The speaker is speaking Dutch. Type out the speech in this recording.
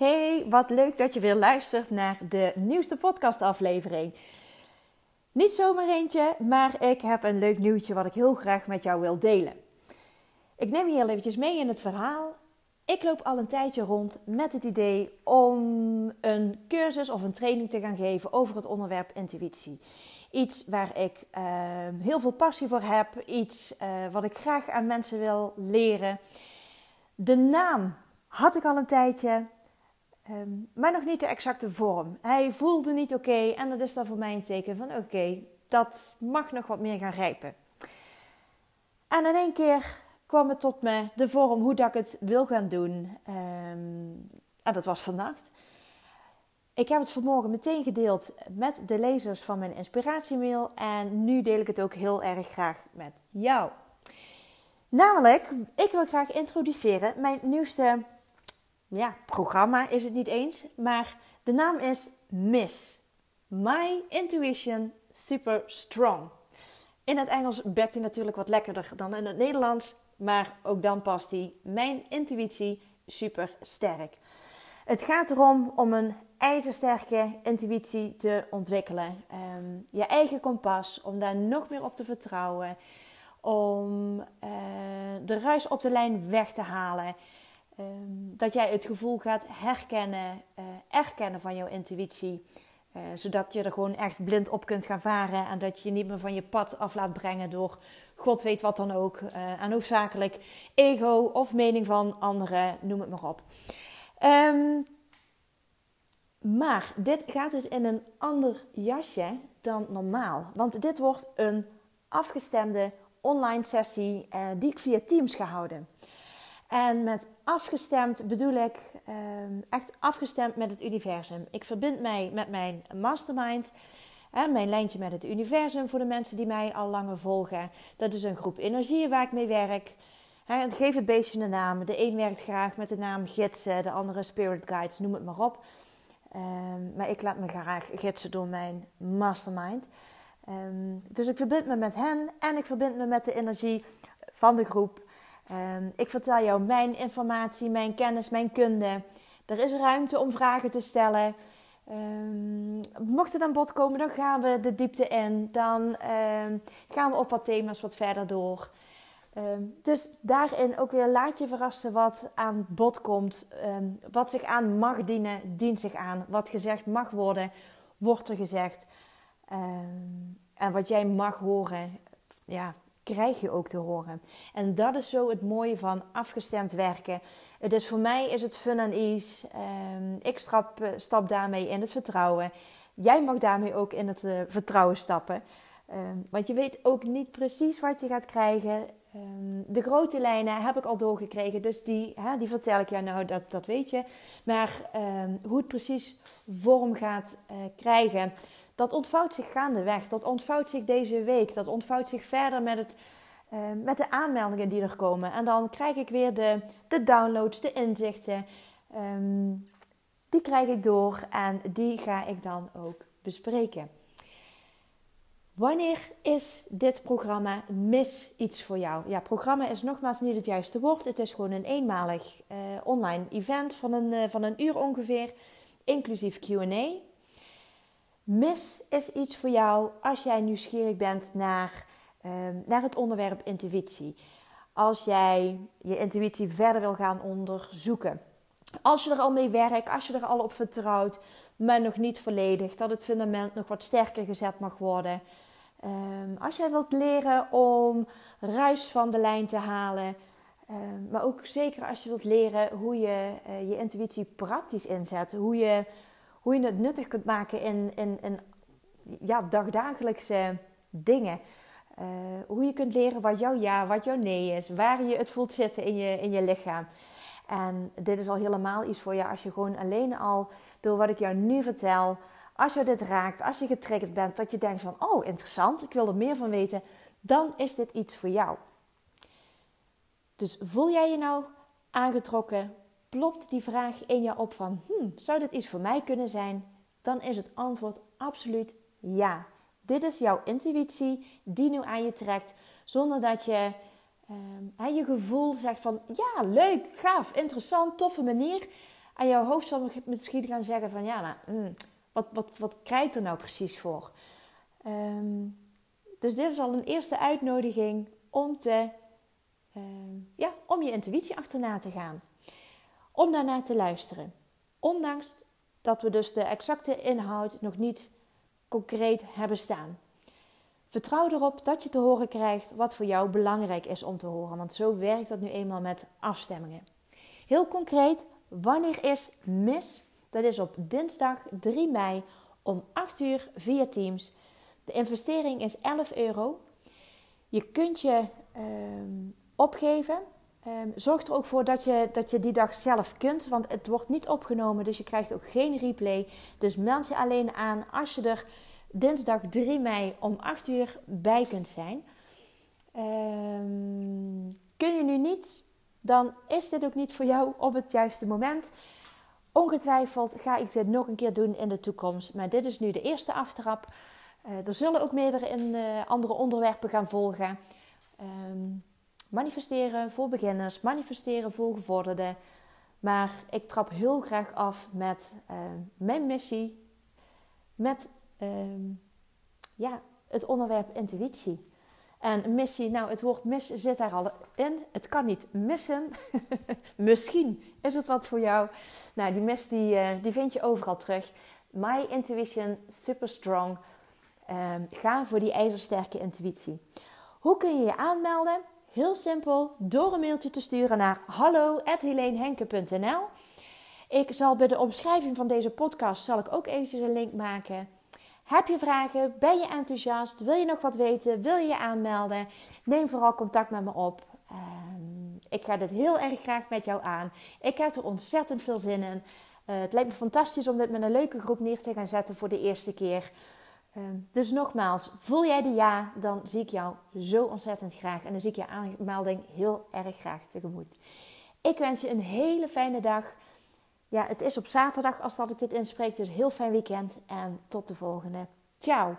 Hey, wat leuk dat je weer luistert naar de nieuwste podcastaflevering. Niet zomaar eentje, maar ik heb een leuk nieuwtje wat ik heel graag met jou wil delen. Ik neem je heel eventjes mee in het verhaal. Ik loop al een tijdje rond met het idee om een cursus of een training te gaan geven over het onderwerp intuïtie. Iets waar ik uh, heel veel passie voor heb, iets uh, wat ik graag aan mensen wil leren. De naam had ik al een tijdje, um, maar nog niet de exacte vorm. Hij voelde niet oké en dat is dan voor mij een teken van oké, dat mag nog wat meer gaan rijpen. En in één keer kwam het tot me, de vorm hoe dat ik het wil gaan doen. Um, en dat was vannacht. Ik heb het vanmorgen meteen gedeeld met de lezers van mijn inspiratiemail en nu deel ik het ook heel erg graag met jou. Namelijk, ik wil graag introduceren mijn nieuwste ja, programma, is het niet eens, maar de naam is MISS. My Intuition Super Strong. In het Engels bekt hij natuurlijk wat lekkerder dan in het Nederlands, maar ook dan past hij. Mijn intuïtie super sterk. Het gaat erom om een ijzersterke intuïtie te ontwikkelen. Um, je eigen kompas, om daar nog meer op te vertrouwen. Om uh, de ruis op de lijn weg te halen. Um, dat jij het gevoel gaat herkennen, uh, erkennen van jouw intuïtie. Uh, zodat je er gewoon echt blind op kunt gaan varen. En dat je je niet meer van je pad af laat brengen door God weet wat dan ook. en hoofdzakelijk ego of mening van anderen, noem het maar op. Um, maar dit gaat dus in een ander jasje dan normaal. Want dit wordt een afgestemde online sessie die ik via Teams ga houden. En met afgestemd bedoel ik uh, echt afgestemd met het universum. Ik verbind mij met mijn mastermind. Hè, mijn lijntje met het universum voor de mensen die mij al langer volgen. Dat is een groep energieën waar ik mee werk. Hè, geef het beestje een naam. De een werkt graag met de naam gidsen, de andere spirit guides, noem het maar op. Um, maar ik laat me graag gidsen door mijn mastermind. Um, dus ik verbind me met hen en ik verbind me met de energie van de groep. Um, ik vertel jou mijn informatie, mijn kennis, mijn kunde. Er is ruimte om vragen te stellen. mocht het aan bod komen, dan gaan we de diepte in. Dan gaan we op wat thema's wat verder door. Dus daarin ook weer laat je verrassen wat aan bod komt. Wat zich aan mag dienen, dient zich aan. Wat gezegd mag worden, wordt er gezegd. En wat jij mag horen, ja, krijg je ook te horen. En dat is zo het mooie van afgestemd werken. Is voor mij is het fun en ease. ik stap, stap daarmee in het vertrouwen. Jij mag daarmee ook in het uh, vertrouwen stappen. want je weet ook niet precies wat je gaat krijgen. Um, de grote lijnen heb ik al doorgekregen, dus die, die vertel ik jou nou, dat, dat weet je. Maar hoe het precies vorm gaat uh, krijgen, dat ontvouwt zich gaandeweg. Dat ontvouwt zich deze week. Dat ontvouwt zich verder met, het, uh, met de aanmeldingen die er komen. En dan krijg ik weer de, de downloads, de inzichten. Um, die krijg ik door en die ga ik dan ook bespreken. Wanneer is dit programma mis iets voor jou? Ja, programma is nogmaals niet het juiste woord. Het is gewoon een eenmalig uh, online event van een, uh, van een uur ongeveer, inclusief QA. Mis is iets voor jou als jij nieuwsgierig bent naar, uh, naar het onderwerp intuïtie. Als jij je intuïtie verder wil gaan onderzoeken. Als je er al mee werkt, als je er al op vertrouwt, maar nog niet volledig, dat het fundament nog wat sterker gezet mag worden. Um, als jij wilt leren om ruis van de lijn te halen, um, maar ook zeker als je wilt leren hoe je uh, je intuïtie praktisch inzet, hoe je, hoe je het nuttig kunt maken in, in, in ja, dagdagelijkse dingen. Uh, hoe je kunt leren wat jouw ja, wat jouw nee is, waar je het voelt zitten in je, in je lichaam. En dit is al helemaal iets voor je als je gewoon alleen al door wat ik jou nu vertel, als je dit raakt, als je getriggerd bent, dat je denkt van, oh interessant, ik wil er meer van weten, dan is dit iets voor jou. Dus voel jij je nou aangetrokken? Plopt die vraag in je op van, hmm, zou dit iets voor mij kunnen zijn? Dan is het antwoord absoluut ja. Dit is jouw intuïtie die nu aan je trekt, zonder dat je uh, je gevoel zegt van, ja, leuk, gaaf, interessant, toffe manier. En jouw hoofd zal misschien gaan zeggen van ja, mm, wat, wat, wat krijg er nou precies voor? Ehm, dus dit is al een eerste uitnodiging om, te, ehm, ja, om je intuïtie achterna te gaan. Om daarnaar te luisteren. Ondanks dat we dus de exacte inhoud nog niet concreet hebben staan. Vertrouw erop dat je te horen krijgt wat voor jou belangrijk is om te horen, want zo werkt dat nu eenmaal met afstemmingen. Heel concreet, wanneer is mis? Dat is op dinsdag 3 mei om 8 uur via Teams. De investering is 11 euro. Je kunt je ehm, opgeven. Ehm, zorg er ook voor dat je, dat je die dag zelf kunt, want het wordt niet opgenomen, dus je krijgt ook geen replay. Dus meld je alleen aan als je er dinsdag 3 mei om 8 uur bij kunt zijn. Um, kun je nu niet, dan is dit ook niet voor jou op het juiste moment. Ongetwijfeld ga ik dit nog een keer doen in de toekomst, maar dit is nu de eerste aftrap. Uh, er zullen ook meerdere in, uh, andere onderwerpen gaan volgen. Um, manifesteren voor beginners, manifesteren voor gevorderden. Maar ik trap heel graag af met uh, mijn missie, met Ehm, ja, het onderwerp intuïtie. En missie, nou het woord mis zit daar al in. Het kan niet missen. Misschien is het wat voor jou. Nou, die mis die, uh, die vind je overal terug. My intuition, super strong. Um, ga voor die ijzersterke intuïtie. Hoe kun je je aanmelden? Heel simpel, door een mailtje te sturen naar hallo.heleenhenke.nl Ik zal bij de omschrijving van deze podcast zal ik ook eventjes een link maken heb je vragen? Ben je enthousiast? Wil je nog wat weten? Wil je je aanmelden? Neem vooral contact met me op. Ehm, ik ga dit heel erg graag met jou aan. Ik heb er ontzettend veel zin in. Uh, het lijkt me fantastisch om dit met een leuke groep neer te gaan zetten voor de eerste keer. Ehm, dus nogmaals, voel jij de ja, dan zie ik jou zo ontzettend graag. En dan zie ik je aanmelding heel erg graag tegemoet. Ik wens je een hele fijne dag. Ja, het is op zaterdag als dat ik dit inspreek. Dus heel fijn weekend en tot de volgende. Ciao!